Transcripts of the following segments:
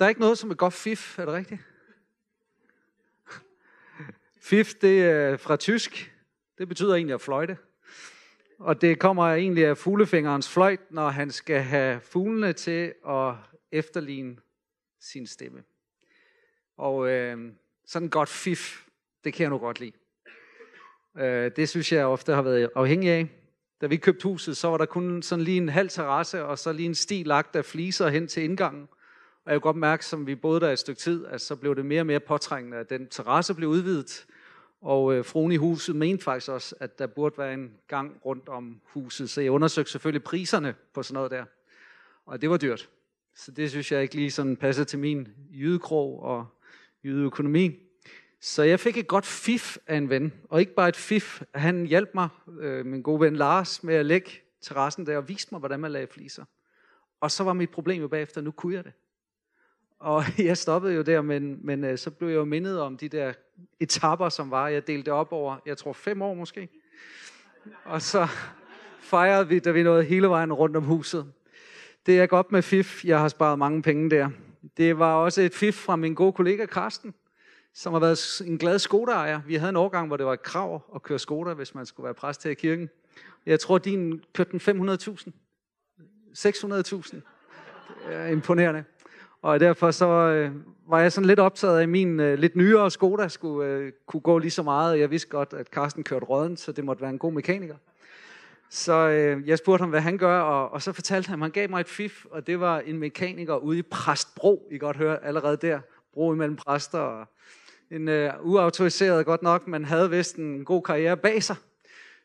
Der er ikke noget som et godt fif, er det rigtigt? Fif, det er fra tysk. Det betyder egentlig at fløjte. Og det kommer egentlig af fuglefingerens fløjt, når han skal have fuglene til at efterligne sin stemme. Og øh, sådan godt fif, det kan jeg nu godt lide. Øh, det synes jeg ofte har været afhængig af. Da vi købte huset, så var der kun sådan lige en halv terrasse, og så lige en sti lagt af fliser hen til indgangen. Og jeg kunne godt mærke, som vi boede der et stykke tid, at så blev det mere og mere påtrængende, at den terrasse blev udvidet. Og øh, fruen i huset mente faktisk også, at der burde være en gang rundt om huset. Så jeg undersøgte selvfølgelig priserne på sådan noget der. Og det var dyrt. Så det synes jeg ikke lige sådan passer til min jydekrog og jydeøkonomi. Så jeg fik et godt fif af en ven, og ikke bare et fif. Han hjalp mig, øh, min gode ven Lars, med at lægge terrassen der og viste mig, hvordan man lagde fliser. Og så var mit problem jo bagefter, nu kunne jeg det. Og jeg stoppede jo der, men, men øh, så blev jeg jo mindet om de der etapper, som var. Jeg delte op over, jeg tror fem år måske. Og så fejrede vi, da vi nåede hele vejen rundt om huset. Det er godt med FIF. Jeg har sparet mange penge der. Det var også et FIF fra min gode kollega Karsten, som har været en glad Skoda-ejer. Vi havde en årgang, hvor det var et krav at køre skoder, hvis man skulle være præst her i kirken. Jeg tror, din kørte den 500.000. 600.000. Det er imponerende. Og derfor så øh, var jeg sådan lidt optaget af, at min øh, lidt nyere Skoda skulle øh, kunne gå lige så meget. Jeg vidste godt, at Carsten kørte råden, så det måtte være en god mekaniker. Så øh, jeg spurgte ham, hvad han gør, og, og så fortalte han, at han gav mig et fif, og det var en mekaniker ude i Præstbro. I godt høre allerede der. Bro imellem præster og en øh, uautoriseret godt nok, men havde vist en god karriere bag sig.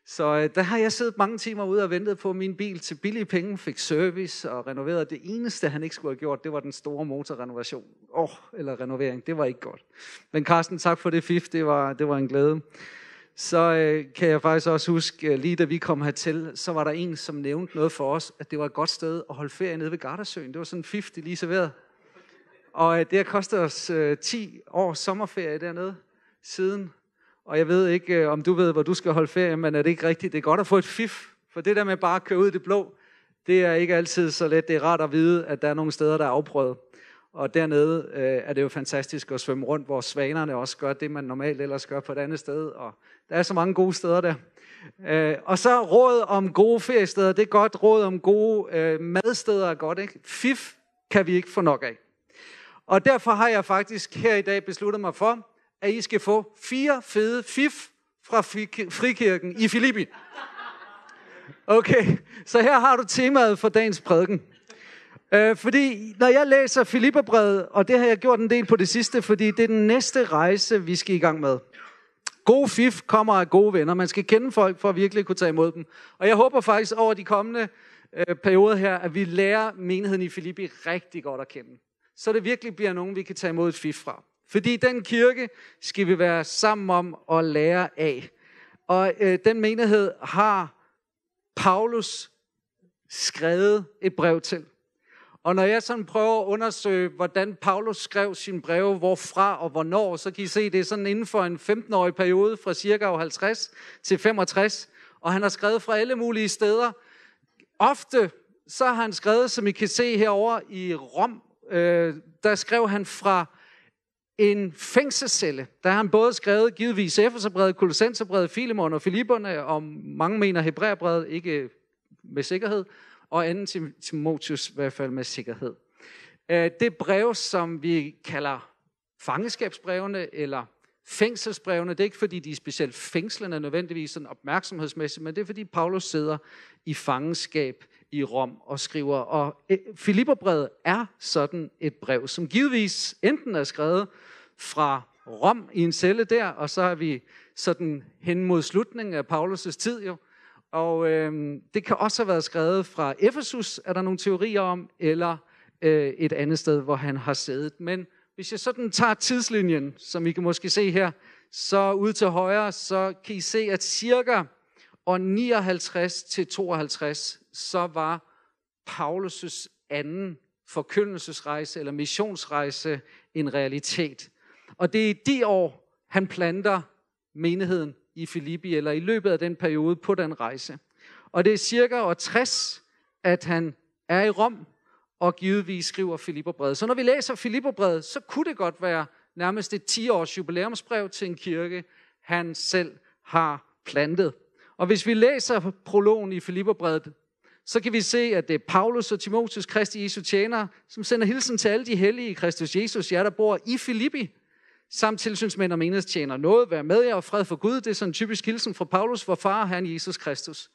Så øh, der har jeg siddet mange timer ude og ventet på, min bil til billige penge fik service og renoveret. Det eneste, han ikke skulle have gjort, det var den store motorrenovation. Åh, oh, eller renovering. Det var ikke godt. Men Carsten, tak for det fif. Det var, det var en glæde. Så øh, kan jeg faktisk også huske, øh, lige da vi kom hertil, så var der en, som nævnte noget for os, at det var et godt sted at holde ferie nede ved Gardasøen. Det var sådan en fif, de lige serverede. Og øh, det har kostet os øh, 10 års sommerferie dernede siden. Og jeg ved ikke, øh, om du ved, hvor du skal holde ferie, men er det ikke rigtigt? Det er godt at få et fif, for det der med bare at køre ud i det blå, det er ikke altid så let. Det er rart at vide, at der er nogle steder, der er afprøvet. Og dernede øh, er det jo fantastisk at svømme rundt, hvor svanerne også gør det, man normalt ellers gør på et andet sted. Og der er så mange gode steder der. Øh, og så råd om gode feriesteder, det er godt. Råd om gode øh, madsteder er godt, ikke? Fif kan vi ikke få nok af. Og derfor har jeg faktisk her i dag besluttet mig for, at I skal få fire fede fif fra frikirken i Filippi. Okay, så her har du temaet for dagens prædiken. Øh, fordi når jeg læser Filipperbrevet, og det har jeg gjort en del på det sidste, fordi det er den næste rejse, vi skal i gang med. God fif kommer af gode venner. Man skal kende folk for at virkelig kunne tage imod dem. Og jeg håber faktisk over de kommende øh, perioder her, at vi lærer menigheden i Filippi rigtig godt at kende. Så det virkelig bliver nogen, vi kan tage imod et fif fra. Fordi den kirke skal vi være sammen om at lære af. Og øh, den menighed har Paulus skrevet et brev til. Og når jeg sådan prøver at undersøge, hvordan Paulus skrev sin breve, hvorfra og hvornår, så kan I se, det er sådan inden for en 15-årig periode, fra cirka 50 til 65. Og han har skrevet fra alle mulige steder. Ofte så har han skrevet, som I kan se herover i Rom, øh, der skrev han fra en fængselscelle. Der har han både skrevet givetvis Efeserbrevet, Kolossenserbrevet, Filemon og Filipperne, og mange mener Hebræerbrevet, ikke med sikkerhed, og anden Timotius i hvert fald med sikkerhed. Øh, det brev, som vi kalder fangeskabsbrevene eller fængselsbrevene, det er ikke fordi, de er specielt fængslende nødvendigvis sådan opmærksomhedsmæssigt, men det er fordi Paulus sidder i fangenskab i Rom og skriver. Og øh, Filipperbrevet er sådan et brev, som givetvis enten er skrevet fra Rom i en celle der, og så er vi sådan hen mod slutningen af Paulus' tid jo. Og øh, det kan også have været skrevet fra Efesus, er der nogle teorier om, eller øh, et andet sted, hvor han har siddet. Men hvis jeg sådan tager tidslinjen, som I kan måske se her, så ud til højre, så kan I se, at cirka år 59 til 52, så var Paulus' anden forkyndelsesrejse eller missionsrejse en realitet. Og det er i de år, han planter menigheden i Filippi, eller i løbet af den periode på den rejse. Og det er cirka år 60, at han er i Rom, og givetvis skriver Filipperbrevet. Så når vi læser Filipperbrevet, så kunne det godt være nærmest et 10-års jubilæumsbrev til en kirke, han selv har plantet. Og hvis vi læser prologen i Filipperbrevet, så kan vi se, at det er Paulus og Timotheus, Kristi Jesu tjener, som sender hilsen til alle de hellige i Kristus Jesus, jer der bor i Filippi, samt tilsynsmænd og menighedstjenere. Noget vær med jer og fred for Gud. Det er sådan en typisk hilsen fra Paulus, hvor far han Jesus Kristus.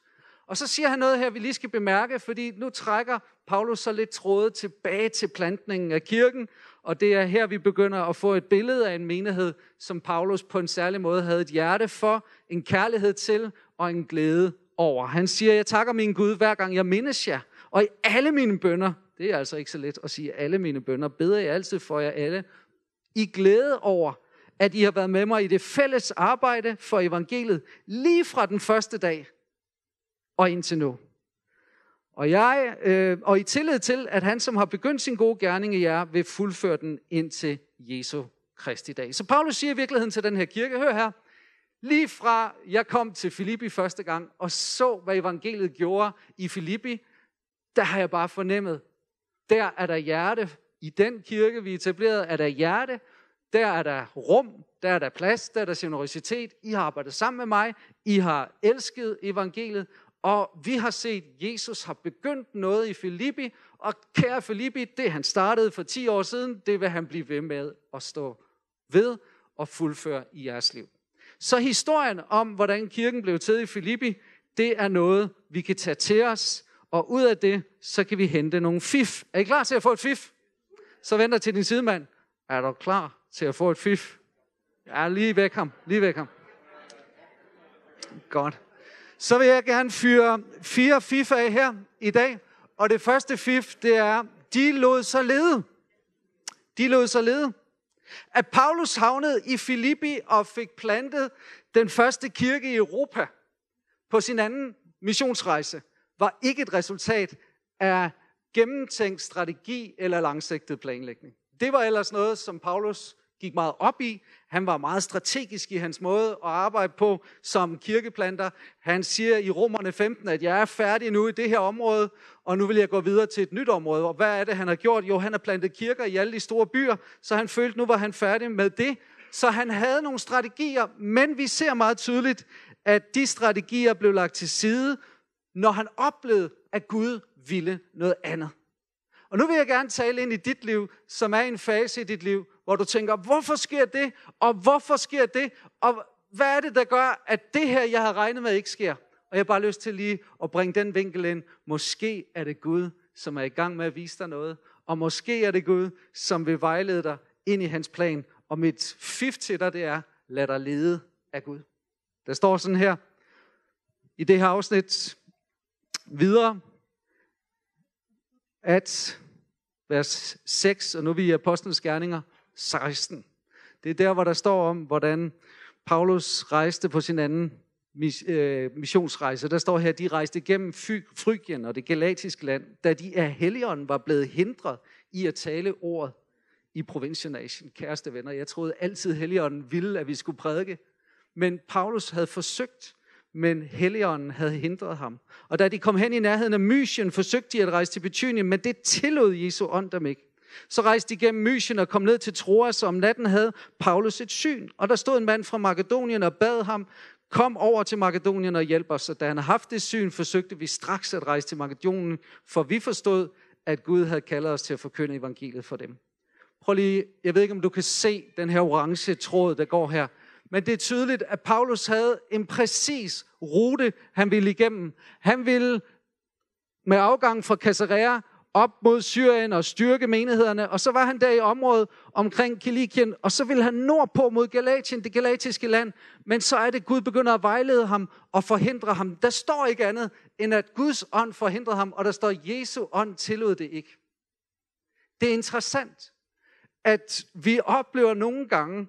Og så siger han noget her, vi lige skal bemærke, fordi nu trækker Paulus så lidt tråde tilbage til plantningen af kirken, og det er her, vi begynder at få et billede af en menighed, som Paulus på en særlig måde havde et hjerte for, en kærlighed til og en glæde over. Han siger, jeg takker min Gud, hver gang jeg mindes jer, og i alle mine bønder, det er altså ikke så let at sige alle mine bønder, beder jeg altid for jer alle, i glæde over, at I har været med mig i det fælles arbejde for evangeliet, lige fra den første dag og indtil nu. Og, jeg, øh, og i tillid til, at han, som har begyndt sin gode gerning i jer, vil fuldføre den indtil Jesu Kristi dag. Så Paulus siger i virkeligheden til den her kirke, hør her, lige fra jeg kom til Filippi første gang, og så, hvad evangeliet gjorde i Filippi, der har jeg bare fornemmet, der er der hjerte. I den kirke, vi etablerede, er der hjerte. Der er der rum, der er der plads, der er der generositet. I har arbejdet sammen med mig. I har elsket evangeliet. Og vi har set, at Jesus har begyndt noget i Filippi, og kære Filippi, det han startede for 10 år siden, det vil han blive ved med at stå ved og fuldføre i jeres liv. Så historien om, hvordan kirken blev til i Filippi, det er noget, vi kan tage til os, og ud af det, så kan vi hente nogle fif. Er I klar til at få et fif? Så venter til din sidemand. Er du klar til at få et fif? Ja, lige væk ham. Lige væk ham. Godt så vil jeg gerne fyre fire fif af her i dag. Og det første fif, det er, de lod sig lede. De lod sig lede. At Paulus havnede i Filippi og fik plantet den første kirke i Europa på sin anden missionsrejse, var ikke et resultat af gennemtænkt strategi eller langsigtet planlægning. Det var ellers noget, som Paulus gik meget op i. Han var meget strategisk i hans måde at arbejde på som kirkeplanter. Han siger i Romerne 15, at jeg er færdig nu i det her område, og nu vil jeg gå videre til et nyt område. Og hvad er det, han har gjort? Jo, han har plantet kirker i alle de store byer, så han følte, nu var han færdig med det. Så han havde nogle strategier, men vi ser meget tydeligt, at de strategier blev lagt til side, når han oplevede, at Gud ville noget andet. Og nu vil jeg gerne tale ind i dit liv, som er en fase i dit liv, hvor du tænker, hvorfor sker det, og hvorfor sker det, og hvad er det, der gør, at det her, jeg havde regnet med, ikke sker? Og jeg har bare lyst til lige at bringe den vinkel ind. Måske er det Gud, som er i gang med at vise dig noget, og måske er det Gud, som vil vejlede dig ind i hans plan. Og mit fif til dig, det er, lad dig lede af Gud. Der står sådan her, i det her afsnit videre, at vers 6, og nu er vi i Apostlenes Gerninger 16. Det er der, hvor der står om, hvordan Paulus rejste på sin anden øh, missionsrejse. Der står her, at de rejste igennem Frygien og det galatiske land, da de af Helligånden var blevet hindret i at tale ordet i provinsen Asien. Kæreste venner, jeg troede altid, Helligånden ville, at vi skulle prædike. Men Paulus havde forsøgt men Helligånden havde hindret ham. Og da de kom hen i nærheden af Mysien, forsøgte de at rejse til Betynien, men det tillod Jesu ånd dem ikke. Så rejste de gennem Mysien og kom ned til Troas, og om natten havde Paulus et syn. Og der stod en mand fra Makedonien og bad ham, kom over til Makedonien og hjælp os. Og da han havde haft det syn, forsøgte vi straks at rejse til Makedonien, for vi forstod, at Gud havde kaldet os til at forkynde evangeliet for dem. Prøv lige, jeg ved ikke, om du kan se den her orange tråd, der går her. Men det er tydeligt, at Paulus havde en præcis rute, han ville igennem. Han ville med afgang fra Caesarea op mod Syrien og styrke menighederne, og så var han der i området omkring Kilikien, og så ville han nordpå mod Galatien, det galatiske land, men så er det, Gud begynder at vejlede ham og forhindre ham. Der står ikke andet, end at Guds ånd forhindrede ham, og der står, Jesu ånd tillod det ikke. Det er interessant, at vi oplever nogle gange,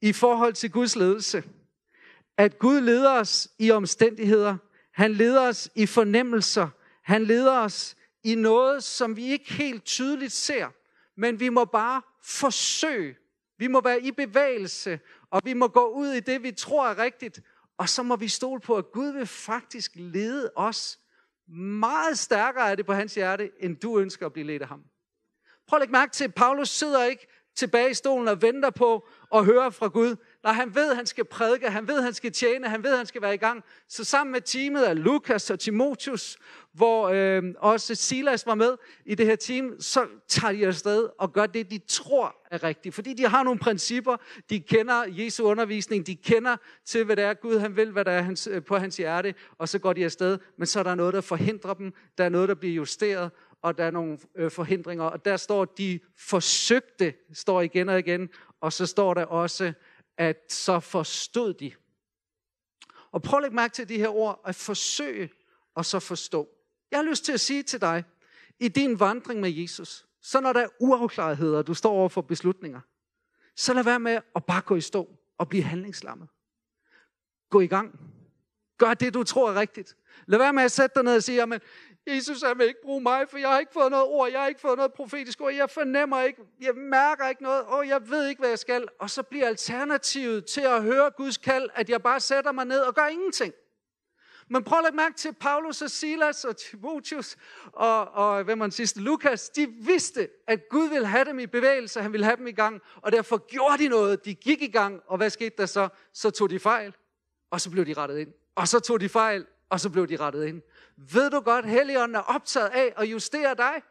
i forhold til Guds ledelse. At Gud leder os i omstændigheder. Han leder os i fornemmelser. Han leder os i noget, som vi ikke helt tydeligt ser. Men vi må bare forsøge. Vi må være i bevægelse, og vi må gå ud i det, vi tror er rigtigt. Og så må vi stole på, at Gud vil faktisk lede os Meget stærkere er det på hans hjerte, end du ønsker at blive ledt af ham. Prøv at lægge mærke til, at Paulus sidder ikke tilbage i stolen og venter på at høre fra Gud. Nej, han ved, at han skal prædike, han ved, at han skal tjene, han ved, at han skal være i gang. Så sammen med teamet af Lukas og Timotius, hvor øh, også Silas var med i det her team, så tager de afsted og gør det, de tror er rigtigt. Fordi de har nogle principper, de kender Jesu undervisning, de kender til, hvad det er Gud han vil, hvad der er hans, øh, på hans hjerte, og så går de afsted. Men så er der noget, der forhindrer dem, der er noget, der bliver justeret, og der er nogle øh, forhindringer, og der står, de forsøgte, står igen og igen, og så står der også, at så forstod de. Og prøv at lægge mærke til de her ord, at forsøge og så forstå. Jeg har lyst til at sige til dig, i din vandring med Jesus, så når der er uafklaretheder, du står over for beslutninger, så lad være med at bare gå i stå og blive handlingslammet. Gå i gang. Gør det, du tror er rigtigt. Lad være med at sætte dig ned og sige, jamen, Jesus, han vil ikke bruge mig, for jeg har ikke fået noget ord, jeg har ikke fået noget profetisk ord, jeg fornemmer ikke, jeg mærker ikke noget, og jeg ved ikke, hvad jeg skal. Og så bliver alternativet til at høre Guds kald, at jeg bare sætter mig ned og gør ingenting. Men prøv at lægge mærke til Paulus og Silas og Timotheus og, og hvem man sidste, Lukas. De vidste, at Gud ville have dem i bevægelse, han ville have dem i gang, og derfor gjorde de noget. De gik i gang, og hvad skete der så? Så tog de fejl, og så blev de rettet ind. Og så tog de fejl, og så blev de rettet ind. Ved du godt, Helligånden er optaget af at justere dig?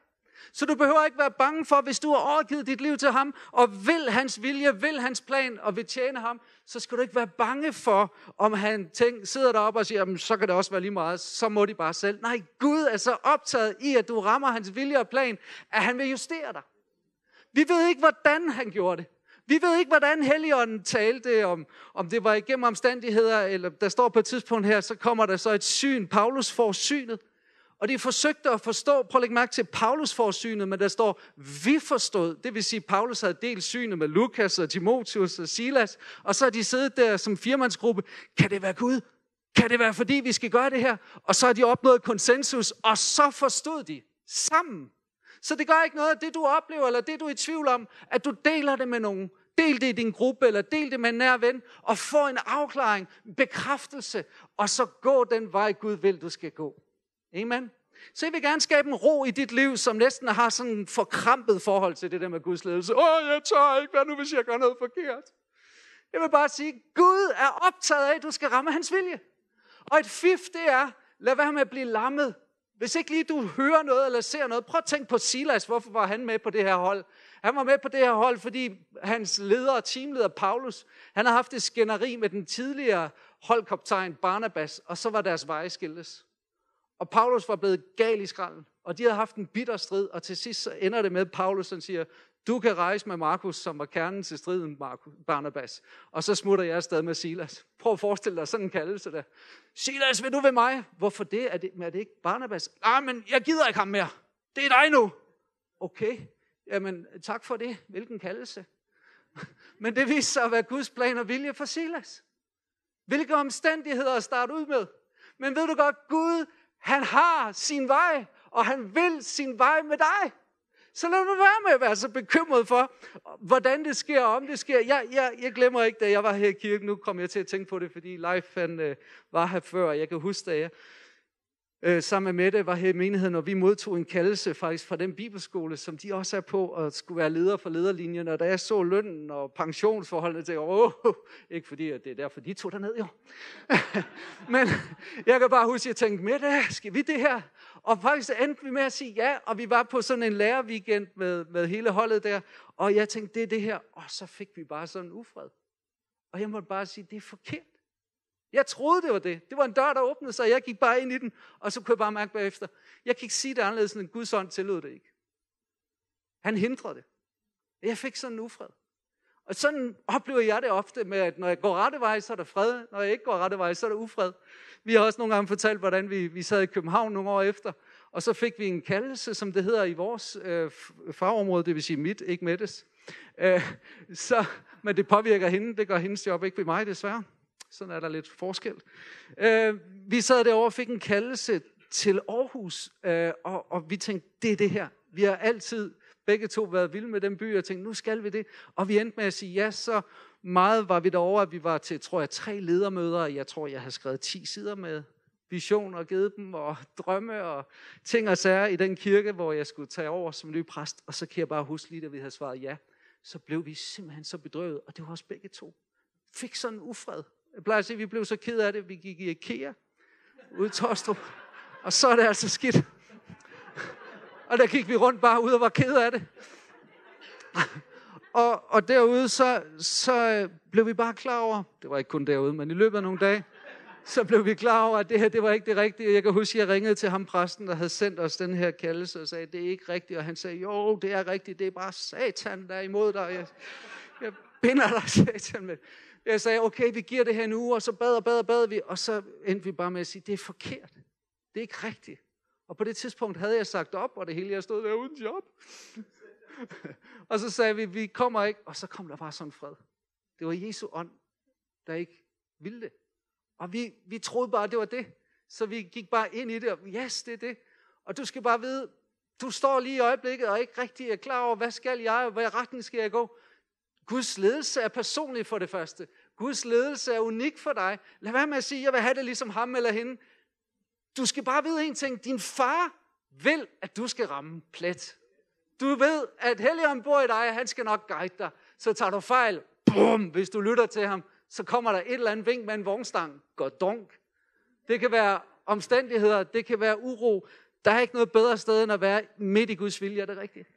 Så du behøver ikke være bange for, hvis du har overgivet dit liv til ham, og vil hans vilje, vil hans plan, og vil tjene ham, så skal du ikke være bange for, om han tænk, sidder deroppe og siger, jamen, så kan det også være lige meget, så må de bare selv. Nej, Gud er så optaget i, at du rammer hans vilje og plan, at han vil justere dig. Vi ved ikke, hvordan han gjorde det. Vi ved ikke, hvordan Helligånden talte, om, om det var igennem omstændigheder, eller der står på et tidspunkt her, så kommer der så et syn. Paulus får synet. Og de forsøgte at forstå, prøv at lægge mærke til, Paulus får synet, men der står, vi forstod. Det vil sige, Paulus havde delt synet med Lukas og Timotheus og Silas, og så har de siddet der som firmandsgruppe. Kan det være Gud? Kan det være, fordi vi skal gøre det her? Og så har de opnået konsensus, og så forstod de sammen. Så det gør ikke noget af det, du oplever, eller det, du er i tvivl om, at du deler det med nogen. Del det i din gruppe, eller del det med en nær ven, og få en afklaring, bekræftelse, og så gå den vej, Gud vil, du skal gå. Amen. Så jeg vil gerne skabe en ro i dit liv, som næsten har sådan en forkrampet forhold til det der med Guds ledelse. Åh, jeg tør ikke, hvad nu hvis jeg gør noget forkert? Jeg vil bare sige, Gud er optaget af, at du skal ramme hans vilje. Og et fif, det er, lad være med at blive lammet. Hvis ikke lige du hører noget eller ser noget, prøv at tænke på Silas. Hvorfor var han med på det her hold? Han var med på det her hold, fordi hans leder og teamleder Paulus, han har haft et skænderi med den tidligere holdkaptajn Barnabas, og så var deres veje skildes. Og Paulus var blevet gal i skralden, og de havde haft en bitter strid, og til sidst så ender det med, at Paulus han siger, du kan rejse med Markus, som var kernen til striden, Markus, Barnabas. Og så smutter jeg afsted med Silas. Prøv at forestille dig sådan en kaldelse der. Silas, vil du ved mig? Hvorfor det? Er det, er det ikke Barnabas? Nej, men jeg gider ikke ham mere. Det er dig nu. Okay, jamen tak for det. Hvilken kaldelse. Men det viste sig at være Guds plan og vilje for Silas. Hvilke omstændigheder at starte ud med. Men ved du godt, Gud han har sin vej, og han vil sin vej med dig. Så lad mig være med at være så bekymret for, hvordan det sker, og om det sker. Jeg, jeg, jeg glemmer ikke, da jeg var her i kirken, nu kom jeg til at tænke på det, fordi Leif han, øh, var her før, og jeg kan huske, da jeg øh, sammen med Mette var her i menigheden, og vi modtog en kaldelse faktisk fra den bibelskole, som de også er på, og skulle være leder for lederlinjen. Og da jeg så lønnen og pensionsforholdene, tænkte jeg, åh, ikke fordi at det er derfor, de tog derned jo. Men jeg kan bare huske, at jeg tænkte, Mette, skal vi det her? Og faktisk endte vi med at sige ja, og vi var på sådan en lærerweekend med, med hele holdet der, og jeg tænkte, det er det her, og så fik vi bare sådan en ufred. Og jeg måtte bare sige, det er forkert. Jeg troede, det var det. Det var en dør, der åbnede sig, og jeg gik bare ind i den, og så kunne jeg bare mærke bagefter. Jeg kan ikke sige det anderledes, end Guds ånd tillod det ikke. Han hindrede det. Jeg fik sådan en ufred. Og sådan oplever jeg det ofte med, at når jeg går rette vej, så er der fred. Når jeg ikke går rette vej, så er der ufred. Vi har også nogle gange fortalt, hvordan vi, vi sad i København nogle år efter, og så fik vi en kaldelse, som det hedder i vores øh, fagområde, det vil sige mit, ikke Mettes. Øh, så, men det påvirker hende, det gør hendes job ikke ved mig desværre. Sådan er der lidt forskel. Øh, vi sad derovre og fik en kaldelse til Aarhus, øh, og, og vi tænkte, det er det her. Vi har altid begge to været vilde med den by, og tænkte, nu skal vi det. Og vi endte med at sige ja, så meget var vi derovre, at vi var til, tror jeg, tre ledermøder, og jeg tror, jeg har skrevet 10 sider med visioner givet dem, og drømme og ting og sager i den kirke, hvor jeg skulle tage over som ny præst. Og så kan jeg bare huske lige, da vi havde svaret ja, så blev vi simpelthen så bedrøvet, og det var os begge to. Fik sådan en ufred. Jeg plejer at sige, at vi blev så ked af det, vi gik i IKEA ude i Tostrup. Og så er det altså skidt. Og der gik vi rundt bare ud og var ked af det. Og, og derude, så, så øh, blev vi bare klar over, det var ikke kun derude, men i løbet af nogle dage, så blev vi klar over, at det her, det var ikke det rigtige. Jeg kan huske, at jeg ringede til ham præsten, der havde sendt os den her kaldelse, og sagde, det er ikke rigtigt. Og han sagde, jo, det er rigtigt, det er bare satan, der er imod dig. Jeg, jeg binder dig, satan. Med. Jeg sagde, okay, vi giver det her en uge, og så bad og bad og bad vi, og så endte vi bare med at sige, det er forkert. Det er ikke rigtigt. Og på det tidspunkt havde jeg sagt op, og det hele, jeg stod der uden job. og så sagde vi, vi kommer ikke, og så kom der bare sådan fred. Det var Jesu ånd, der ikke ville det. Og vi, vi troede bare, det var det. Så vi gik bare ind i det, og yes, det er det. Og du skal bare vide, du står lige i øjeblikket og ikke rigtig er klar over, hvad skal jeg, og hvad retning skal jeg gå. Guds ledelse er personlig for det første. Guds ledelse er unik for dig. Lad være med at sige, jeg vil have det ligesom ham eller hende. Du skal bare vide en ting. Din far vil, at du skal ramme plet. Du ved, at Helligånden bor i dig, han skal nok guide dig. Så tager du fejl, bum, hvis du lytter til ham, så kommer der et eller andet vink med en vognstang. Går dunk. Det kan være omstændigheder, det kan være uro. Der er ikke noget bedre sted, end at være midt i Guds vilje, er det rigtigt?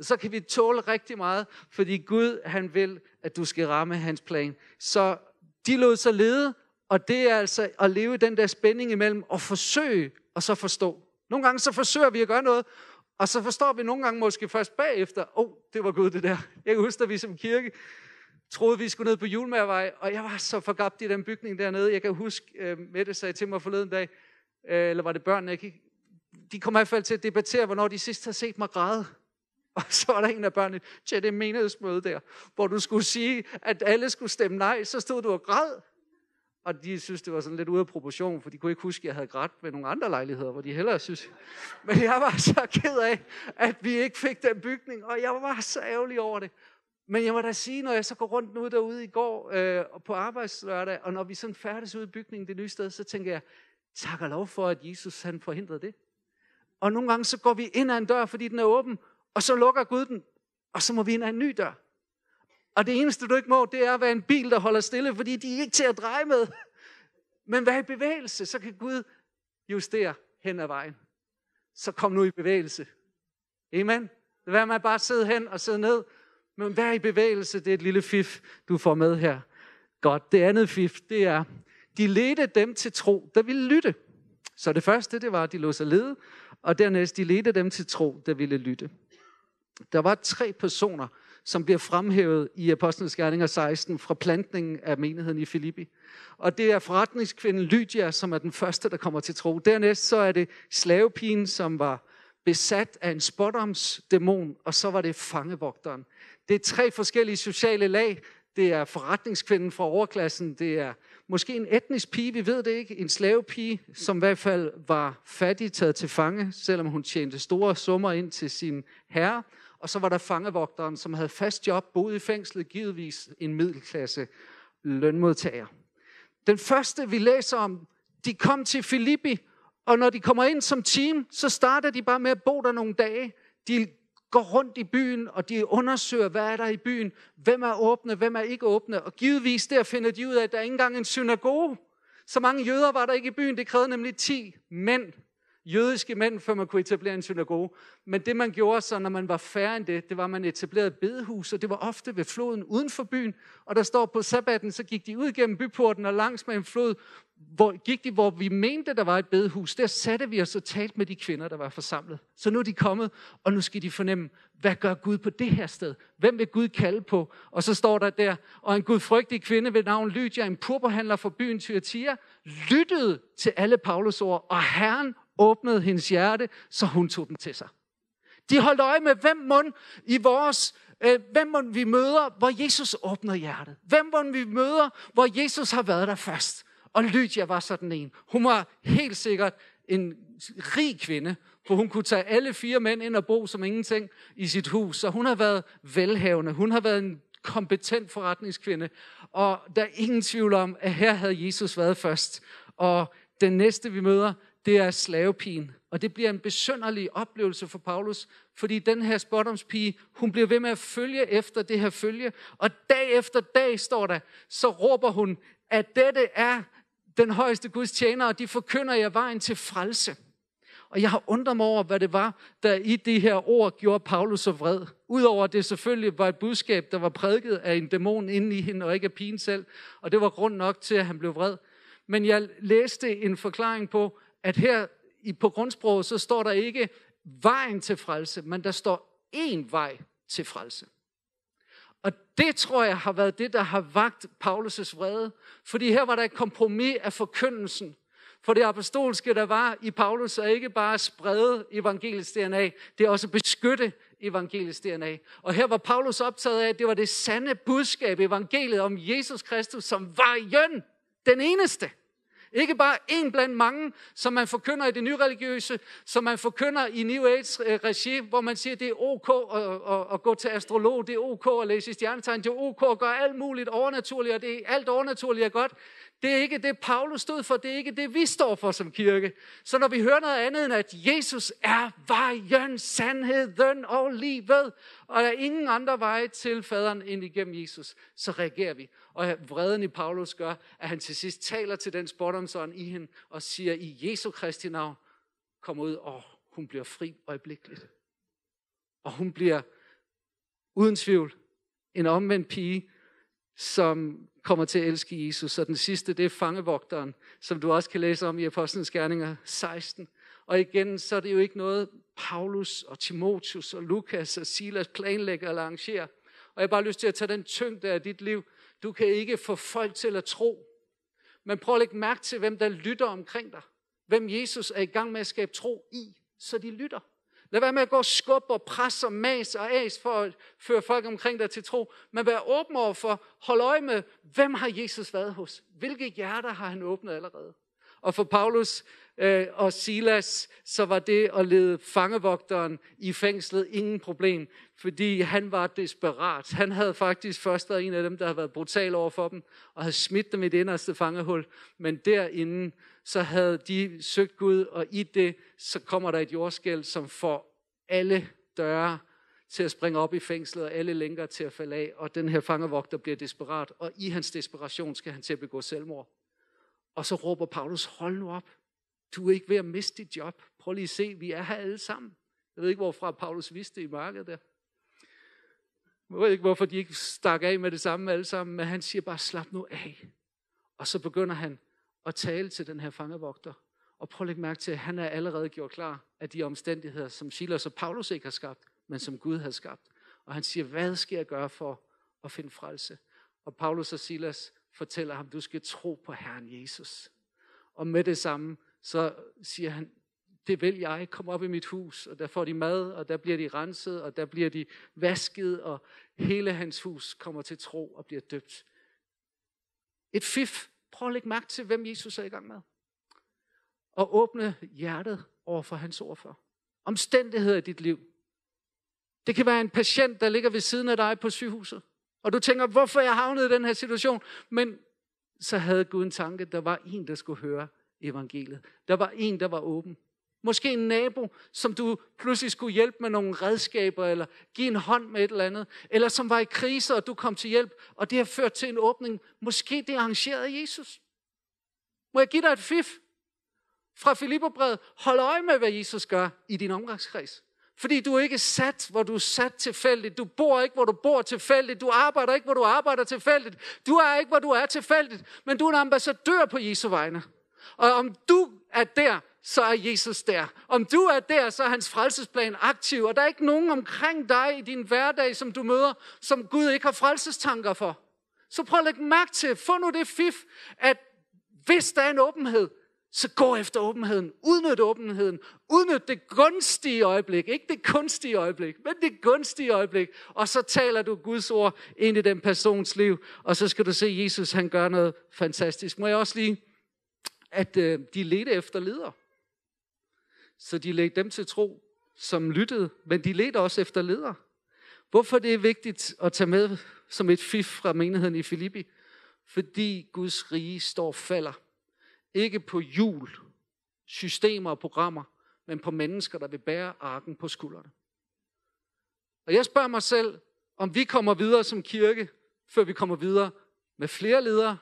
Så kan vi tåle rigtig meget, fordi Gud, han vil, at du skal ramme hans plan. Så de lod sig lede, og det er altså at leve den der spænding imellem at forsøge og så forstå. Nogle gange så forsøger vi at gøre noget, og så forstår vi nogle gange måske først bagefter, åh, oh, det var Gud det der. Jeg kan huske, at vi som kirke troede, vi skulle ned på Julmærvej, og jeg var så forgabt i den bygning dernede. Jeg kan huske, øh, Mette sagde til mig forleden dag, øh, eller var det børnene, jeg gik, de kom i hvert fald til at debattere, hvornår de sidst har set mig græde. Og så var der en af børnene til det menighedsmøde der, hvor du skulle sige, at alle skulle stemme nej, så stod du og græd. Og de synes, det var sådan lidt ude af proportion, for de kunne ikke huske, at jeg havde grædt ved nogle andre lejligheder, hvor de hellere synes. Men jeg var så ked af, at vi ikke fik den bygning, og jeg var så ærgerlig over det. Men jeg må da sige, når jeg så går rundt nu derude i går øh, på arbejdslørdag, og når vi sådan færdes ud i bygningen det nye sted, så tænker jeg, tak og lov for, at Jesus han forhindrede det. Og nogle gange så går vi ind ad en dør, fordi den er åben, og så lukker Gud den, og så må vi ind ad en ny dør. Og det eneste, du ikke må, det er at være en bil, der holder stille, fordi de er ikke til at dreje med. Men vær i bevægelse, så kan Gud justere hen ad vejen. Så kom nu i bevægelse. Amen. Det vær med at bare sidde hen og sidde ned. Men vær i bevægelse, det er et lille fif, du får med her. Godt. Det andet fif, det er, de ledte dem til tro, der ville lytte. Så det første, det var, at de lå sig lede, og dernæst, de ledte dem til tro, der ville lytte. Der var tre personer, som bliver fremhævet i Apostlenes Gerninger 16 fra plantningen af menigheden i Filippi. Og det er forretningskvinden Lydia, som er den første, der kommer til tro. Dernæst så er det slavepigen, som var besat af en spottomsdæmon, og så var det fangevogteren. Det er tre forskellige sociale lag. Det er forretningskvinden fra overklassen, det er måske en etnisk pige, vi ved det ikke, en slavepige, som i hvert fald var fattig taget til fange, selvom hun tjente store summer ind til sin herre. Og så var der fangevogteren, som havde fast job, boede i fængslet, givetvis en middelklasse lønmodtager. Den første, vi læser om, de kom til Filippi, og når de kommer ind som team, så starter de bare med at bo der nogle dage. De går rundt i byen, og de undersøger, hvad er der i byen, hvem er åbne, hvem er ikke åbne. Og givetvis der finder de ud af, at der ikke engang en synagoge. Så mange jøder var der ikke i byen, det krævede nemlig 10 mænd jødiske mænd, før man kunne etablere en synagoge. Men det man gjorde så, når man var færre end det, det var, at man etablerede bedehus, og det var ofte ved floden uden for byen. Og der står på sabbaten, så gik de ud gennem byporten og langs med en flod, hvor gik de, hvor vi mente, der var et bedehus. Der satte vi os og talte med de kvinder, der var forsamlet. Så nu er de kommet, og nu skal de fornemme, hvad gør Gud på det her sted? Hvem vil Gud kalde på? Og så står der der, og en gudfrygtig kvinde ved navn Lydia, en purpurhandler fra byen Thyatira, lyttede til alle Paulus ord, og Herren åbnede hendes hjerte, så hun tog dem til sig. De holdt øje med, hvem mund i vores, øh, hvem må vi møder, hvor Jesus åbner hjertet. Hvem må vi møder, hvor Jesus har været der først. Og Lydia var sådan en. Hun var helt sikkert en rig kvinde, for hun kunne tage alle fire mænd ind og bo som ingenting i sit hus. Så hun har været velhavende. Hun har været en kompetent forretningskvinde. Og der er ingen tvivl om, at her havde Jesus været først. Og Den næste, vi møder, det er slavepigen. Og det bliver en besønderlig oplevelse for Paulus, fordi den her spottomspige, hun bliver ved med at følge efter det her følge. Og dag efter dag, står der, så råber hun, at dette er den højeste Guds tjener, og de forkynder jer vejen til frelse. Og jeg har undret mig over, hvad det var, der i de her ord gjorde Paulus så vred. Udover at det selvfølgelig var et budskab, der var prædiket af en dæmon inde i hende, og ikke af pigen selv. Og det var grund nok til, at han blev vred. Men jeg læste en forklaring på, at her i, på grundsproget, så står der ikke vejen til frelse, men der står én vej til frelse. Og det tror jeg har været det, der har vagt Paulus' vrede. Fordi her var der et kompromis af forkyndelsen. For det apostolske, der var i Paulus, er ikke bare at sprede evangelisk DNA, det er også at beskytte evangelisk DNA. Og her var Paulus optaget af, at det var det sande budskab, evangeliet om Jesus Kristus, som var jøn, den eneste. Ikke bare en blandt mange, som man forkynder i det nyreligiøse, som man forkynder i New Age-regi, øh, hvor man siger, det er ok at, at, at gå til astrolog, det er ok at læse stjernetegn, det er ok at gøre alt muligt overnaturligt, og det er alt overnaturligt er godt. Det er ikke det, Paulus stod for. Det er ikke det, vi står for som kirke. Så når vi hører noget andet end, at Jesus er vejen, sandheden og livet, og der er ingen andre veje til faderen end igennem Jesus, så reagerer vi. Og vreden i Paulus gør, at han til sidst taler til den spottomsånd i hende og siger, i Jesu Kristi navn, kom ud, og hun bliver fri øjeblikkeligt. Og hun bliver uden tvivl en omvendt pige, som kommer til at elske Jesus. Og den sidste, det er fangevogteren, som du også kan læse om i Apostlenes Gerninger 16. Og igen, så er det jo ikke noget, Paulus og Timotius og Lukas og Silas planlægger eller arrangerer. Og jeg har bare lyst til at tage den tyngde af dit liv. Du kan ikke få folk til at tro. Men prøv at lægge mærke til, hvem der lytter omkring dig. Hvem Jesus er i gang med at skabe tro i, så de lytter. Lad være med at gå og skubbe og presse og mas og as for at føre folk omkring dig til tro. Men vær åben over for, hold øje med, hvem har Jesus været hos? Hvilke hjerter har han åbnet allerede? Og for Paulus øh, og Silas, så var det at lede fangevogteren i fængslet ingen problem, fordi han var desperat. Han havde faktisk først været en af dem, der havde været brutal over for dem, og havde smidt dem i det inderste fangehul. Men derinde, så havde de søgt Gud, og i det, så kommer der et jordskæld, som får alle døre til at springe op i fængslet, og alle lænker til at falde af, og den her fangevogter bliver desperat, og i hans desperation skal han til at begå selvmord. Og så råber Paulus, hold nu op, du er ikke ved at miste dit job. Prøv lige at se, vi er her alle sammen. Jeg ved ikke, hvorfra Paulus vidste i markedet der. Jeg ved ikke, hvorfor de ikke stak af med det samme alle sammen, men han siger bare, slap nu af. Og så begynder han at tale til den her fangevogter. Og prøv at lægge mærke til, at han er allerede gjort klar af de omstændigheder, som Silas og Paulus ikke har skabt, men som Gud har skabt. Og han siger, hvad skal jeg gøre for at finde frelse? Og Paulus og Silas fortæller ham, du skal tro på Herren Jesus. Og med det samme, så siger han, det vil jeg, kom op i mit hus, og der får de mad, og der bliver de renset, og der bliver de vasket, og hele hans hus kommer til tro og bliver døbt. Et fif. Prøv at lægge mærke til, hvem Jesus er i gang med. Og åbne hjertet over for hans ord for. Omstændigheder i dit liv. Det kan være en patient, der ligger ved siden af dig på sygehuset. Og du tænker, hvorfor jeg havnet i den her situation? Men så havde Gud en tanke, der var en, der skulle høre evangeliet. Der var en, der var åben. Måske en nabo, som du pludselig skulle hjælpe med nogle redskaber, eller give en hånd med et eller andet. Eller som var i krise, og du kom til hjælp, og det har ført til en åbning. Måske det er arrangeret af Jesus. Må jeg give dig et fif fra Filipperbrevet? Hold øje med, hvad Jesus gør i din omgangskreds. Fordi du er ikke sat, hvor du er sat tilfældigt. Du bor ikke, hvor du bor tilfældigt. Du arbejder ikke, hvor du arbejder tilfældigt. Du er ikke, hvor du er tilfældigt. Men du er en ambassadør på Jesu vegne. Og om du er der, så er Jesus der. Om du er der, så er hans frelsesplan aktiv. Og der er ikke nogen omkring dig i din hverdag, som du møder, som Gud ikke har frelsestanker for. Så prøv at lægge mærke til, få nu det fif, at hvis der er en åbenhed, så gå efter åbenheden. Udnyt åbenheden. Udnyt det gunstige øjeblik. Ikke det kunstige øjeblik, men det gunstige øjeblik. Og så taler du Guds ord ind i den persons liv. Og så skal du se, at Jesus han gør noget fantastisk. Må jeg også lige, at øh, de ledte efter ledere. Så de lagde dem til tro, som lyttede, men de ledte også efter ledere. Hvorfor det er vigtigt at tage med som et fif fra menigheden i Filippi? Fordi Guds rige står falder Ikke på jul, systemer og programmer, men på mennesker, der vil bære arken på skuldrene. Og jeg spørger mig selv, om vi kommer videre som kirke, før vi kommer videre med flere ledere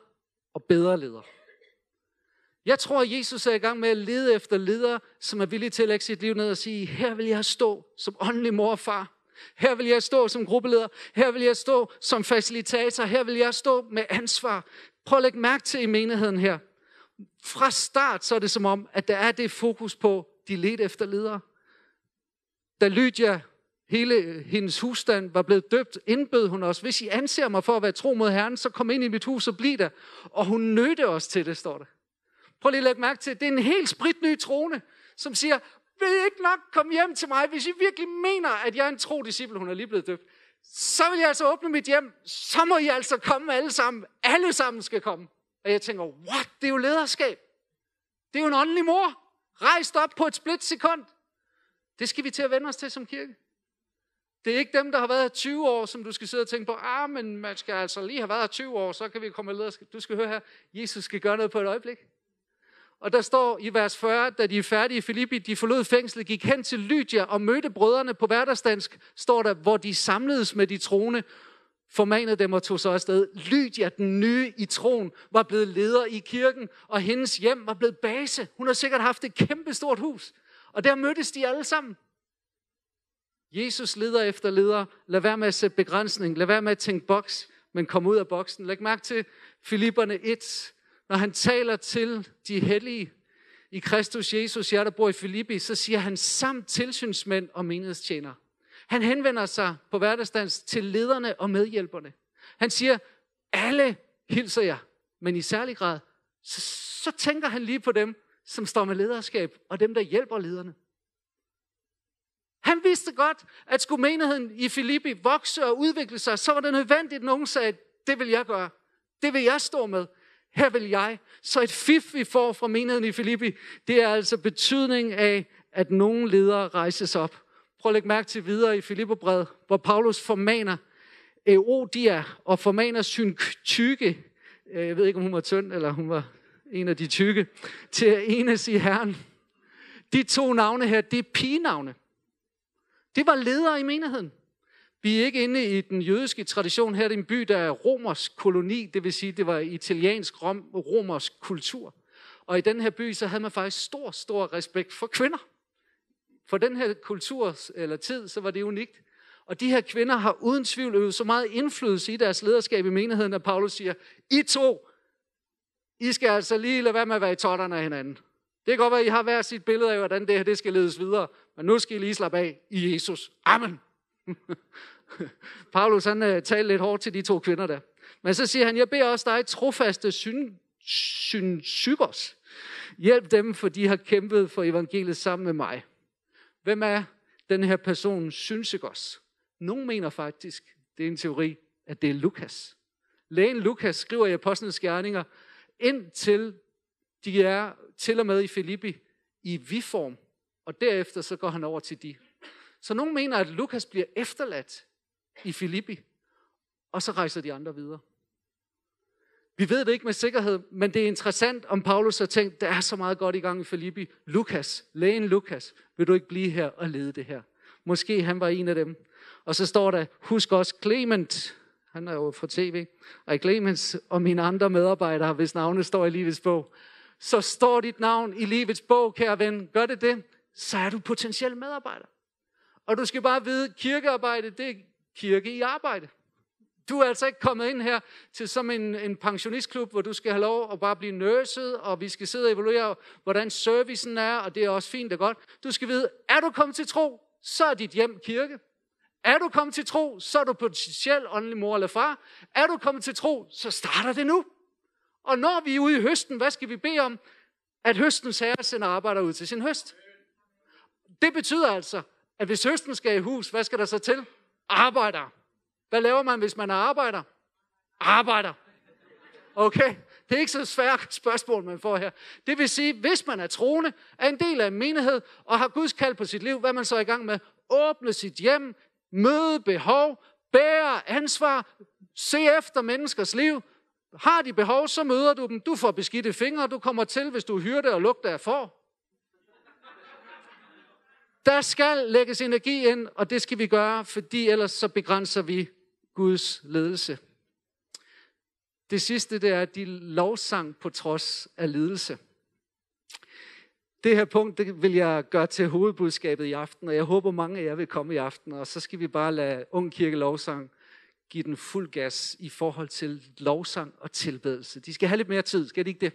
og bedre ledere. Jeg tror, at Jesus er i gang med at lede efter ledere, som er villige til at lægge sit liv ned og sige, her vil jeg stå som åndelig mor og far. Her vil jeg stå som gruppeleder. Her vil jeg stå som facilitator. Her vil jeg stå med ansvar. Prøv at lægge mærke til i menigheden her. Fra start så er det som om, at der er det fokus på, de ledte efter ledere. Da Lydia, hele hendes husstand, var blevet døbt, indbød hun os, hvis I anser mig for at være tro mod Herren, så kom ind i mit hus og bliv der. Og hun nødte os til det, står der. Prøv lige at lægge mærke til, det er en helt spritny trone, som siger, vil I ikke nok komme hjem til mig, hvis I virkelig mener, at jeg er en tro disciple, hun er lige blevet døbt. Så vil jeg altså åbne mit hjem, så må I altså komme alle sammen. Alle sammen skal komme. Og jeg tænker, what? Det er jo lederskab. Det er jo en åndelig mor. Rejst op på et split sekund. Det skal vi til at vende os til som kirke. Det er ikke dem, der har været her 20 år, som du skal sidde og tænke på, ah, men man skal altså lige have været her 20 år, så kan vi komme med lederskab. Du skal høre her, Jesus skal gøre noget på et øjeblik. Og der står i vers 40, da de er færdige i Filippi, de forlod fængslet, gik hen til Lydia og mødte brødrene på hverdagsdansk, står der, hvor de samledes med de troende, formanede dem og tog så afsted. Lydia, den nye i troen, var blevet leder i kirken, og hendes hjem var blevet base. Hun har sikkert haft et kæmpe stort hus. Og der mødtes de alle sammen. Jesus leder efter leder. Lad være med at sætte begrænsning. Lad være med at tænke boks, men kom ud af boksen. Læg mærke til Filipperne 1, når han taler til de hellige i Kristus Jesus, jer der bor i Filippi, så siger han samt tilsynsmænd og menighedstjenere. Han henvender sig på hverdagsdans til lederne og medhjælperne. Han siger, alle hilser jeg, men i særlig grad, så, så tænker han lige på dem, som står med lederskab, og dem, der hjælper lederne. Han vidste godt, at skulle menigheden i Filippi vokse og udvikle sig, så var det nødvendigt, at nogen sagde, det vil jeg gøre. Det vil jeg stå med her vil jeg. Så et fif, vi får fra menigheden i Filippi, det er altså betydning af, at nogle ledere rejses op. Prøv at lægge mærke til videre i Filipperbrevet, hvor Paulus formaner Eodia og formaner sin tykke, øh, jeg ved ikke, om hun var tynd, eller hun var en af de tykke, til at enes i Herren. De to navne her, det er pigenavne. Det var ledere i menigheden. Vi er ikke inde i den jødiske tradition. Her er det en by, der er romersk koloni, det vil sige, det var italiensk rom, romersk kultur. Og i den her by, så havde man faktisk stor, stor respekt for kvinder. For den her kultur eller tid, så var det unikt. Og de her kvinder har uden tvivl øvet så meget indflydelse i deres lederskab i menigheden, at Paulus siger, I to, I skal altså lige lade være med at være i totterne af hinanden. Det kan godt være, at I har hver sit billede af, hvordan det her det skal ledes videre. Men nu skal I lige slappe af i Jesus. Amen. Paulus han uh, talte lidt hårdt til de to kvinder der. Men så siger han, jeg beder også dig, trofaste syn, synsygos. Hjælp dem, for de har kæmpet for evangeliet sammen med mig. Hvem er den her person, synsygos? Nogle mener faktisk, det er en teori, at det er Lukas. Lægen Lukas skriver i Apostlenes Gerninger, indtil de er til og med i Filippi i vi-form, og derefter så går han over til de. Så nogen mener, at Lukas bliver efterladt i Filippi, og så rejser de andre videre. Vi ved det ikke med sikkerhed, men det er interessant, om Paulus har tænkt, der er så meget godt i gang i Filippi. Lukas, lægen Lukas, vil du ikke blive her og lede det her? Måske han var en af dem. Og så står der, husk også Clement, han er jo fra tv, og Clemens og mine andre medarbejdere, hvis navne står i livets bog. Så står dit navn i livets bog, kære ven. Gør det det, så er du potentiel medarbejder. Og du skal bare vide, kirkearbejde, det er kirke i arbejde. Du er altså ikke kommet ind her til som en, en pensionistklub, hvor du skal have lov at bare blive nurset, og vi skal sidde og evaluere, hvordan servicen er, og det er også fint og godt. Du skal vide, er du kommet til tro, så er dit hjem kirke. Er du kommet til tro, så er du potentielt åndelig mor eller far. Er du kommet til tro, så starter det nu. Og når vi er ude i høsten, hvad skal vi bede om? At høstens herre sender arbejder ud til sin høst. Det betyder altså, at hvis høsten skal i hus, hvad skal der så til? Arbejder. Hvad laver man, hvis man er arbejder? Arbejder. Okay? Det er ikke så svært spørgsmål, man får her. Det vil sige, hvis man er troende, er en del af en menighed, og har Guds kald på sit liv, hvad man så er i gang med? Åbne sit hjem, møde behov, bære ansvar, se efter menneskers liv. Har de behov, så møder du dem. Du får beskidte fingre, du kommer til, hvis du hyrde og lugter af for. Der skal lægges energi ind, og det skal vi gøre, fordi ellers så begrænser vi Guds ledelse. Det sidste, det er, at de lovsang på trods af lidelse. Det her punkt, det vil jeg gøre til hovedbudskabet i aften, og jeg håber mange af jer vil komme i aften, og så skal vi bare lade Ung Kirke Lovsang give den fuld gas i forhold til lovsang og tilbedelse. De skal have lidt mere tid, skal de ikke det?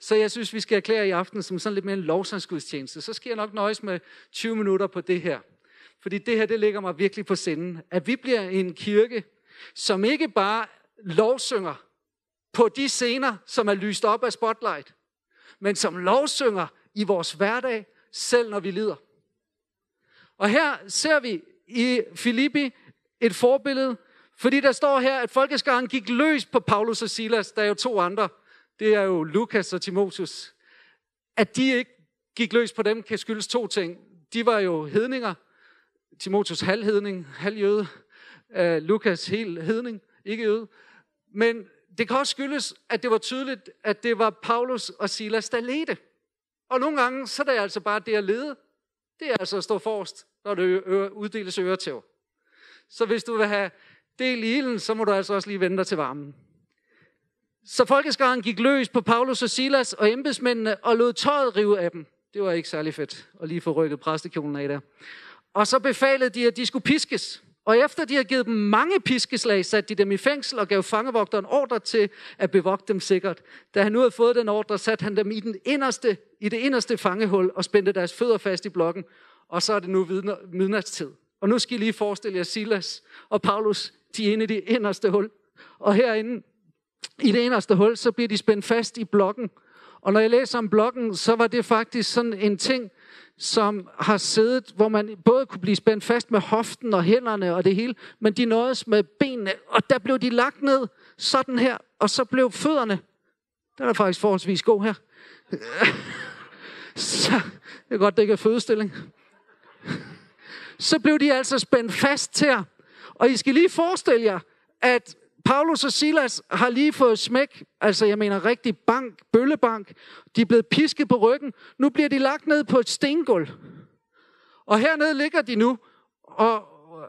Så jeg synes, vi skal erklære i aften som sådan lidt mere en lovsangsgudstjeneste. Så skal jeg nok nøjes med 20 minutter på det her. Fordi det her, det ligger mig virkelig på sinden. At vi bliver en kirke, som ikke bare lovsynger på de scener, som er lyst op af spotlight, men som lovsynger i vores hverdag, selv når vi lider. Og her ser vi i Filippi et forbillede, fordi der står her, at folkeskaren gik løs på Paulus og Silas. Der er jo to andre. Det er jo Lukas og Timotheus. At de ikke gik løs på dem, kan skyldes to ting. De var jo hedninger. Timotheus halvhedning, halvjøde. Uh, øh, Lukas helt hedning, ikke jøde. Men det kan også skyldes, at det var tydeligt, at det var Paulus og Silas, der ledte. Og nogle gange, så er det altså bare det at lede. Det er altså at stå forrest, når det uddeles øretæv. Så hvis du vil have del i ilden, så må du altså også lige vente dig til varmen. Så folkeskaren gik løs på Paulus og Silas og embedsmændene og lod tøjet rive af dem. Det var ikke særlig fedt at lige få rykket præstekjolen af der. Og så befalede de, at de skulle piskes. Og efter de havde givet dem mange piskeslag, satte de dem i fængsel og gav fangevogteren ordre til at bevogte dem sikkert. Da han nu havde fået den ordre, satte han dem i, den inderste, i det inderste fangehul og spændte deres fødder fast i blokken. Og så er det nu midnatstid. Og nu skal I lige forestille jer Silas og Paulus, de er inde i det inderste hul. Og herinde, i det inderste hul, så bliver de spændt fast i blokken. Og når jeg læser om blokken, så var det faktisk sådan en ting, som har siddet, hvor man både kunne blive spændt fast med hoften og hænderne og det hele, men de nåedes med benene, og der blev de lagt ned sådan her, og så blev fødderne, der er faktisk forholdsvis god her. Så, det er godt, det ikke er fødestilling. Så blev de altså spændt fast her. Og I skal lige forestille jer, at Paulus og Silas har lige fået smæk, altså jeg mener rigtig bank, bøllebank. De er blevet pisket på ryggen. Nu bliver de lagt ned på et stengulv. Og hernede ligger de nu, og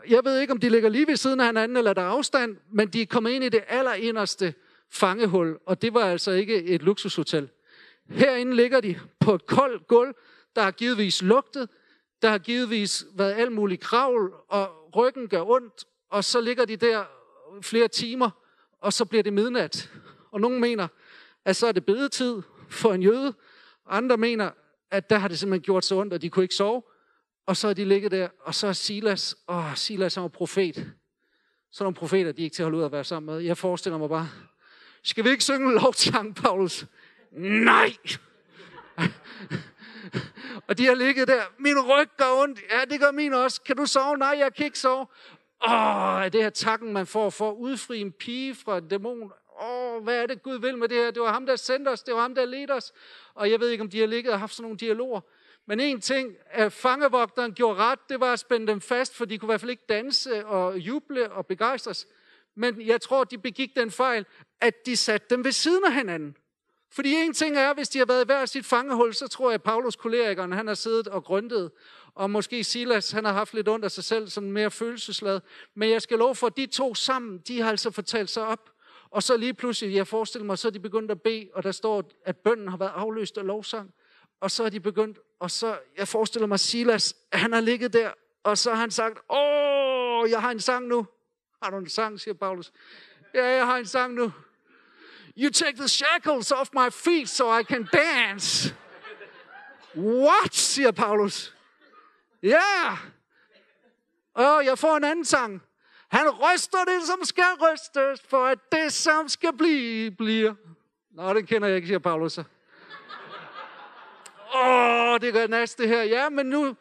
jeg ved ikke, om de ligger lige ved siden af hinanden, eller der er afstand, men de er kommet ind i det allerinderste fangehul, og det var altså ikke et luksushotel. Herinde ligger de på et koldt gulv, der har givetvis lugtet, der har givetvis været alt muligt kravl, og ryggen gør ondt, og så ligger de der flere timer, og så bliver det midnat. Og nogen mener, at så er det bedetid for en jøde. Andre mener, at der har det simpelthen gjort så ondt, at de kunne ikke sove. Og så er de ligget der, og så er Silas, åh, Silas er jo profet. Så nogle profeter, de ikke til at holde ud at være sammen med. Jeg forestiller mig bare, skal vi ikke synge en lovsang, Paulus? Nej! og de har ligget der, min ryg gør ondt, ja, det gør min også. Kan du sove? Nej, jeg kan ikke sove. Åh, er det her takken, man får for at udfri en pige fra en dæmon? Åh, hvad er det, Gud vil med det her? Det var ham, der sendte os. Det var ham, der ledte os. Og jeg ved ikke, om de har ligget og haft sådan nogle dialoger. Men en ting, at fangevogteren gjorde ret, det var at spænde dem fast, for de kunne i hvert fald ikke danse og juble og begejstres. Men jeg tror, de begik den fejl, at de satte dem ved siden af hinanden. Fordi en ting er, hvis de har været i hver sit fangehul, så tror jeg, at Paulus kollegerne, han har siddet og grøntet og måske Silas, han har haft lidt ondt af sig selv, sådan mere følelseslad. Men jeg skal love for, at de to sammen, de har altså fortalt sig op. Og så lige pludselig, jeg forestiller mig, så er de begyndt at bede, og der står, at bønden har været afløst af lovsang. Og så er de begyndt, og så, jeg forestiller mig, Silas, han har ligget der, og så har han sagt, åh, jeg har en sang nu. Har du en sang, siger Paulus. Ja, jeg har en sang nu. You take the shackles off my feet, so I can dance. What, siger Paulus. Ja! Og jeg får en anden sang. Han ryster det, som skal rystes, for at det, som skal blive, bliver. Nå, det kender jeg ikke, siger Paulus. Åh, oh, det gør næste her. Ja, men nu...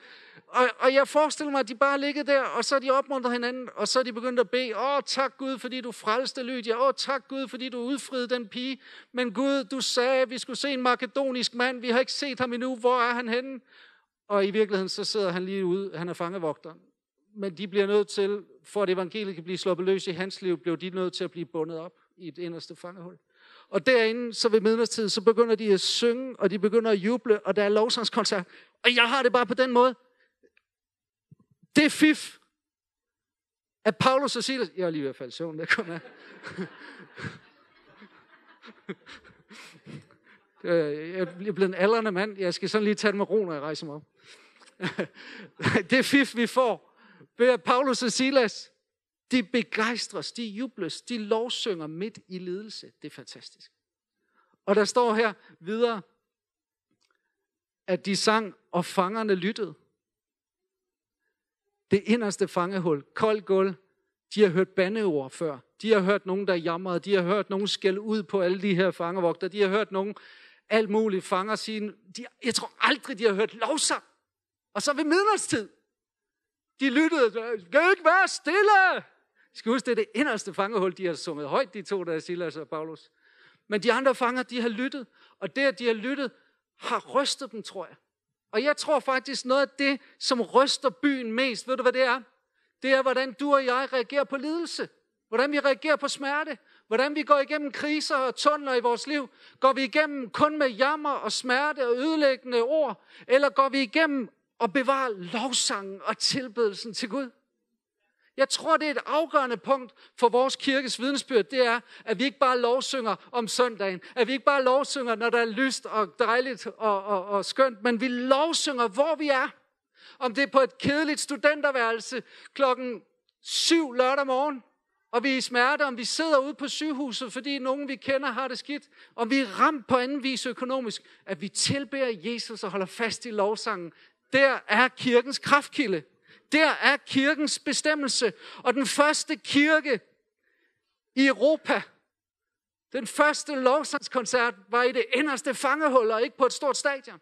Og, og jeg forestiller mig, at de bare ligger der, og så er de opmuntret hinanden, og så er de begyndt at bede, åh, tak Gud, fordi du frelste Lydia, åh, tak Gud, fordi du udfriede den pige, men Gud, du sagde, at vi skulle se en makedonisk mand, vi har ikke set ham endnu, hvor er han henne? Og i virkeligheden så sidder han lige ude, han er fangevogter. Men de bliver nødt til, for at evangeliet kan blive sluppet løs i hans liv, blev de nødt til at blive bundet op i et inderste fangehul. Og derinde, så ved midnatstid, så begynder de at synge, og de begynder at juble, og der er lovsangskoncert. Og jeg har det bare på den måde. Det er fif. At Paulus og Silas... Jeg er lige ved at falde søvn, der kommer Jeg øh, er blevet en aldrende mand. Jeg skal sådan lige tage det med ro, når jeg rejser mig op. det fif, vi får ved at Paulus og Silas, de begejstres, de jubles, de lovsynger midt i lidelse. Det er fantastisk. Og der står her videre, at de sang, og fangerne lyttede. Det inderste fangehul, koldt gulv, de har hørt bandeord før. De har hørt nogen, der jamrede. De har hørt nogen skælde ud på alle de her fangevogter. De har hørt nogen alt muligt fanger sige, de, jeg tror aldrig, de har hørt lovsang. Og så ved midnatstid, de lyttede, kan ikke være stille? I skal huske, det er det inderste fangehul, de har sunget højt, de to, der er Silas og Paulus. Men de andre fanger, de har lyttet, og det, at de har lyttet, har rystet dem, tror jeg. Og jeg tror faktisk, noget af det, som ryster byen mest, ved du hvad det er? Det er, hvordan du og jeg reagerer på lidelse. Hvordan vi reagerer på smerte. Hvordan vi går igennem kriser og tunneler i vores liv. Går vi igennem kun med jammer og smerte og ødelæggende ord? Eller går vi igennem og bevarer lovsangen og tilbedelsen til Gud? Jeg tror, det er et afgørende punkt for vores kirkes vidensbyrd, det er, at vi ikke bare lovsynger om søndagen, at vi ikke bare lovsynger, når der er lyst og dejligt og, og, og skønt, men vi lovsynger, hvor vi er. Om det er på et kedeligt studenterværelse klokken syv lørdag morgen, og vi er i smerte, om vi sidder ude på sygehuset, fordi nogen vi kender har det skidt, om vi er ramt på anden vis økonomisk, at vi tilbærer Jesus og holder fast i lovsangen. Der er kirkens kraftkilde. Der er kirkens bestemmelse. Og den første kirke i Europa, den første lovsangskoncert var i det inderste fangehul og ikke på et stort stadion.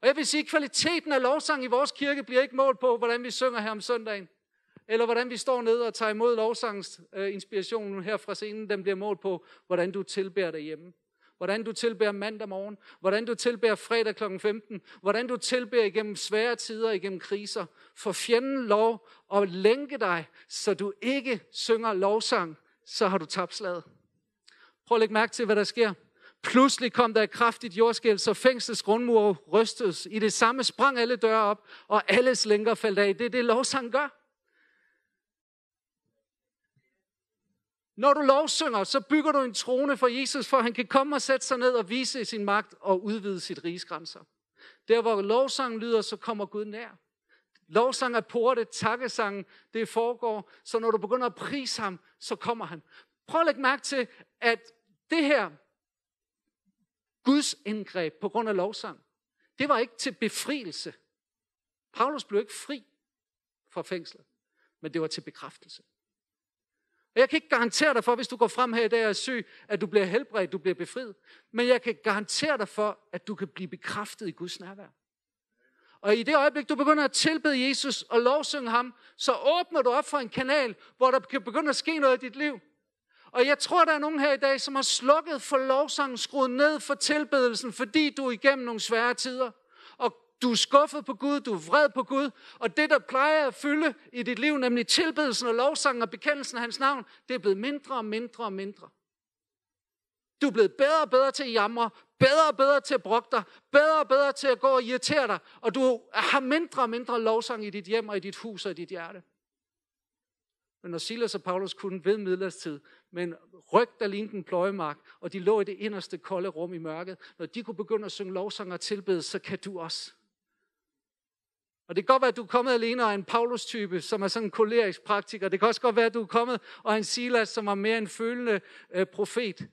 Og jeg vil sige, at kvaliteten af lovsang i vores kirke bliver ikke målt på, hvordan vi synger her om søndagen. Eller hvordan vi står ned og tager imod lovsangsinspirationen øh, her fra scenen. Den bliver målt på, hvordan du tilbærer derhjemme. Hvordan du tilbærer mandag morgen. Hvordan du tilbærer fredag kl. 15. Hvordan du tilbærer igennem svære tider, igennem kriser. For fjenden lov at lænke dig, så du ikke synger lovsang, så har du tabt slaget. Prøv at lægge mærke til, hvad der sker. Pludselig kom der et kraftigt jordskæld, så fængslets grundmur rystes. I det samme sprang alle døre op, og alles lænker faldt af. Det er det, lovsang gør. Når du lovsynger, så bygger du en trone for Jesus, for han kan komme og sætte sig ned og vise sin magt og udvide sit riges grænser. Der hvor lovsangen lyder, så kommer Gud nær. Lovsang er porte, takkesang, det foregår. Så når du begynder at prise ham, så kommer han. Prøv at lægge mærke til, at det her Guds indgreb på grund af lovsang, det var ikke til befrielse. Paulus blev ikke fri fra fængslet, men det var til bekræftelse. Og jeg kan ikke garantere dig for, hvis du går frem her i dag og er syg, at du bliver helbredt, du bliver befriet. Men jeg kan garantere dig for, at du kan blive bekræftet i Guds nærvær. Og i det øjeblik, du begynder at tilbede Jesus og lovsynge ham, så åbner du op for en kanal, hvor der kan begynde at ske noget i dit liv. Og jeg tror, der er nogen her i dag, som har slukket for lovsangen, skruet ned for tilbedelsen, fordi du er igennem nogle svære tider. Du er skuffet på Gud, du er vred på Gud, og det, der plejer at fylde i dit liv, nemlig tilbedelsen og lovsangen og bekendelsen af hans navn, det er blevet mindre og mindre og mindre. Du er blevet bedre og bedre til at jamre, bedre og bedre til at brokke dig, bedre og bedre til at gå og irritere dig, og du har mindre og mindre lovsang i dit hjem og i dit hus og i dit hjerte. Men når Silas og Paulus kunne ved midlerstid, men ryg, der lignede en pløjemark, og de lå i det inderste kolde rum i mørket, når de kunne begynde at synge lovsanger og tilbede, så kan du også. Og det kan godt være, at du er kommet alene og er en Paulus-type, som er sådan en kolerisk praktiker. Det kan også godt være, at du er kommet og er en Silas, som er mere en følende øh, profet.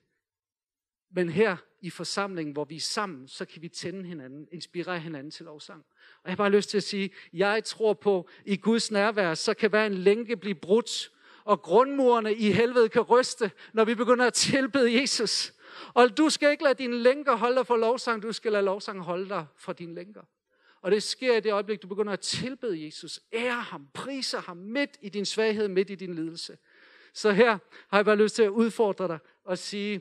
Men her i forsamlingen, hvor vi er sammen, så kan vi tænde hinanden, inspirere hinanden til lovsang. Og jeg har bare lyst til at sige, jeg tror på, i Guds nærvær, så kan være en lænke blive brudt, og grundmurene i helvede kan ryste, når vi begynder at tilbede Jesus. Og du skal ikke lade dine lænker holde dig for lovsang, du skal lade lovsang holde dig for dine lænker. Og det sker i det øjeblik, du begynder at tilbede Jesus, ære ham, priser ham midt i din svaghed, midt i din lidelse. Så her har jeg bare lyst til at udfordre dig og sige,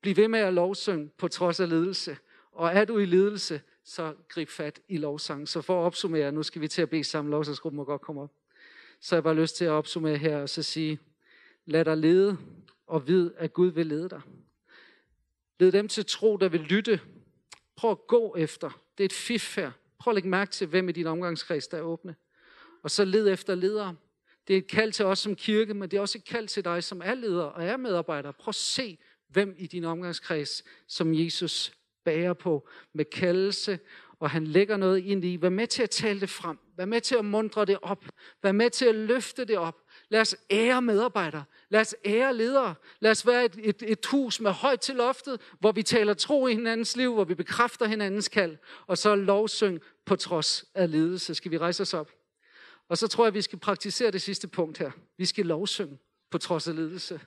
bliv ved med at lovsynge på trods af lidelse. Og er du i lidelse, så grib fat i lovsang. Så for at opsummere, nu skal vi til at bede sammen, lovsangsgruppen må godt komme op. Så har jeg bare lyst til at opsummere her og så sige, lad dig lede og vid, at Gud vil lede dig. Led dem til tro, der vil lytte. Prøv at gå efter. Det er et fif her. Prøv at lægge mærke til, hvem i din omgangskreds, der er åbne. Og så led efter ledere. Det er et kald til os som kirke, men det er også et kald til dig, som er leder og er medarbejder. Prøv at se, hvem i din omgangskreds, som Jesus bærer på med kaldelse, og han lægger noget ind i. Vær med til at tale det frem. Vær med til at mundre det op. Vær med til at løfte det op. Lad os ære medarbejdere. Lad os ære ledere. Lad os være et, et, et hus med højt til loftet, hvor vi taler tro i hinandens liv, hvor vi bekræfter hinandens kald, og så lovsyng på trods af ledelse. Skal vi rejse os op? Og så tror jeg, vi skal praktisere det sidste punkt her. Vi skal lovsynge på trods af lidelse.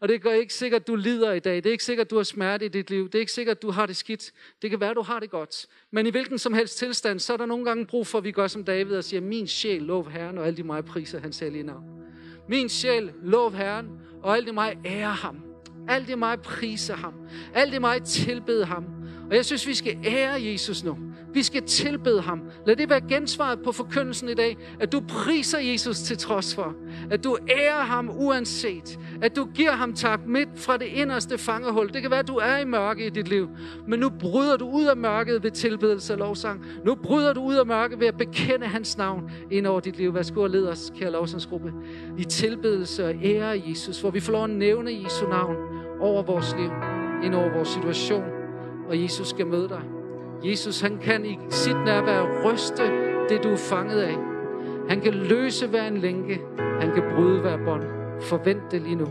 Og det gør ikke sikkert, at du lider i dag. Det er ikke sikkert, at du har smerte i dit liv. Det er ikke sikkert, at du har det skidt. Det kan være, at du har det godt. Men i hvilken som helst tilstand, så er der nogle gange brug for, at vi gør som David og siger, min sjæl, lov Herren, og alle de mig priser hans hellige navn. Min sjæl, lov Herren, og alt i mig ærer ham. Alt i mig priser ham. Alt i mig tilbeder ham. Og jeg synes, vi skal ære Jesus nu. Vi skal tilbede ham. Lad det være gensvaret på forkyndelsen i dag, at du priser Jesus til trods for. At du ærer ham uanset. At du giver ham tak midt fra det inderste fangehul. Det kan være, at du er i mørke i dit liv. Men nu bryder du ud af mørket ved tilbedelse og lovsang. Nu bryder du ud af mørket ved at bekende hans navn ind over dit liv. Værsgo og led os, kære lovsangsgruppe, i tilbedelse og ære Jesus, hvor vi får lov at nævne Jesu navn over vores liv, ind over vores situation, og Jesus skal møde dig. Jesus, han kan i sit nærvær ryste det, du er fanget af. Han kan løse hver en lænke. Han kan bryde hver bånd. Forvent det lige nu.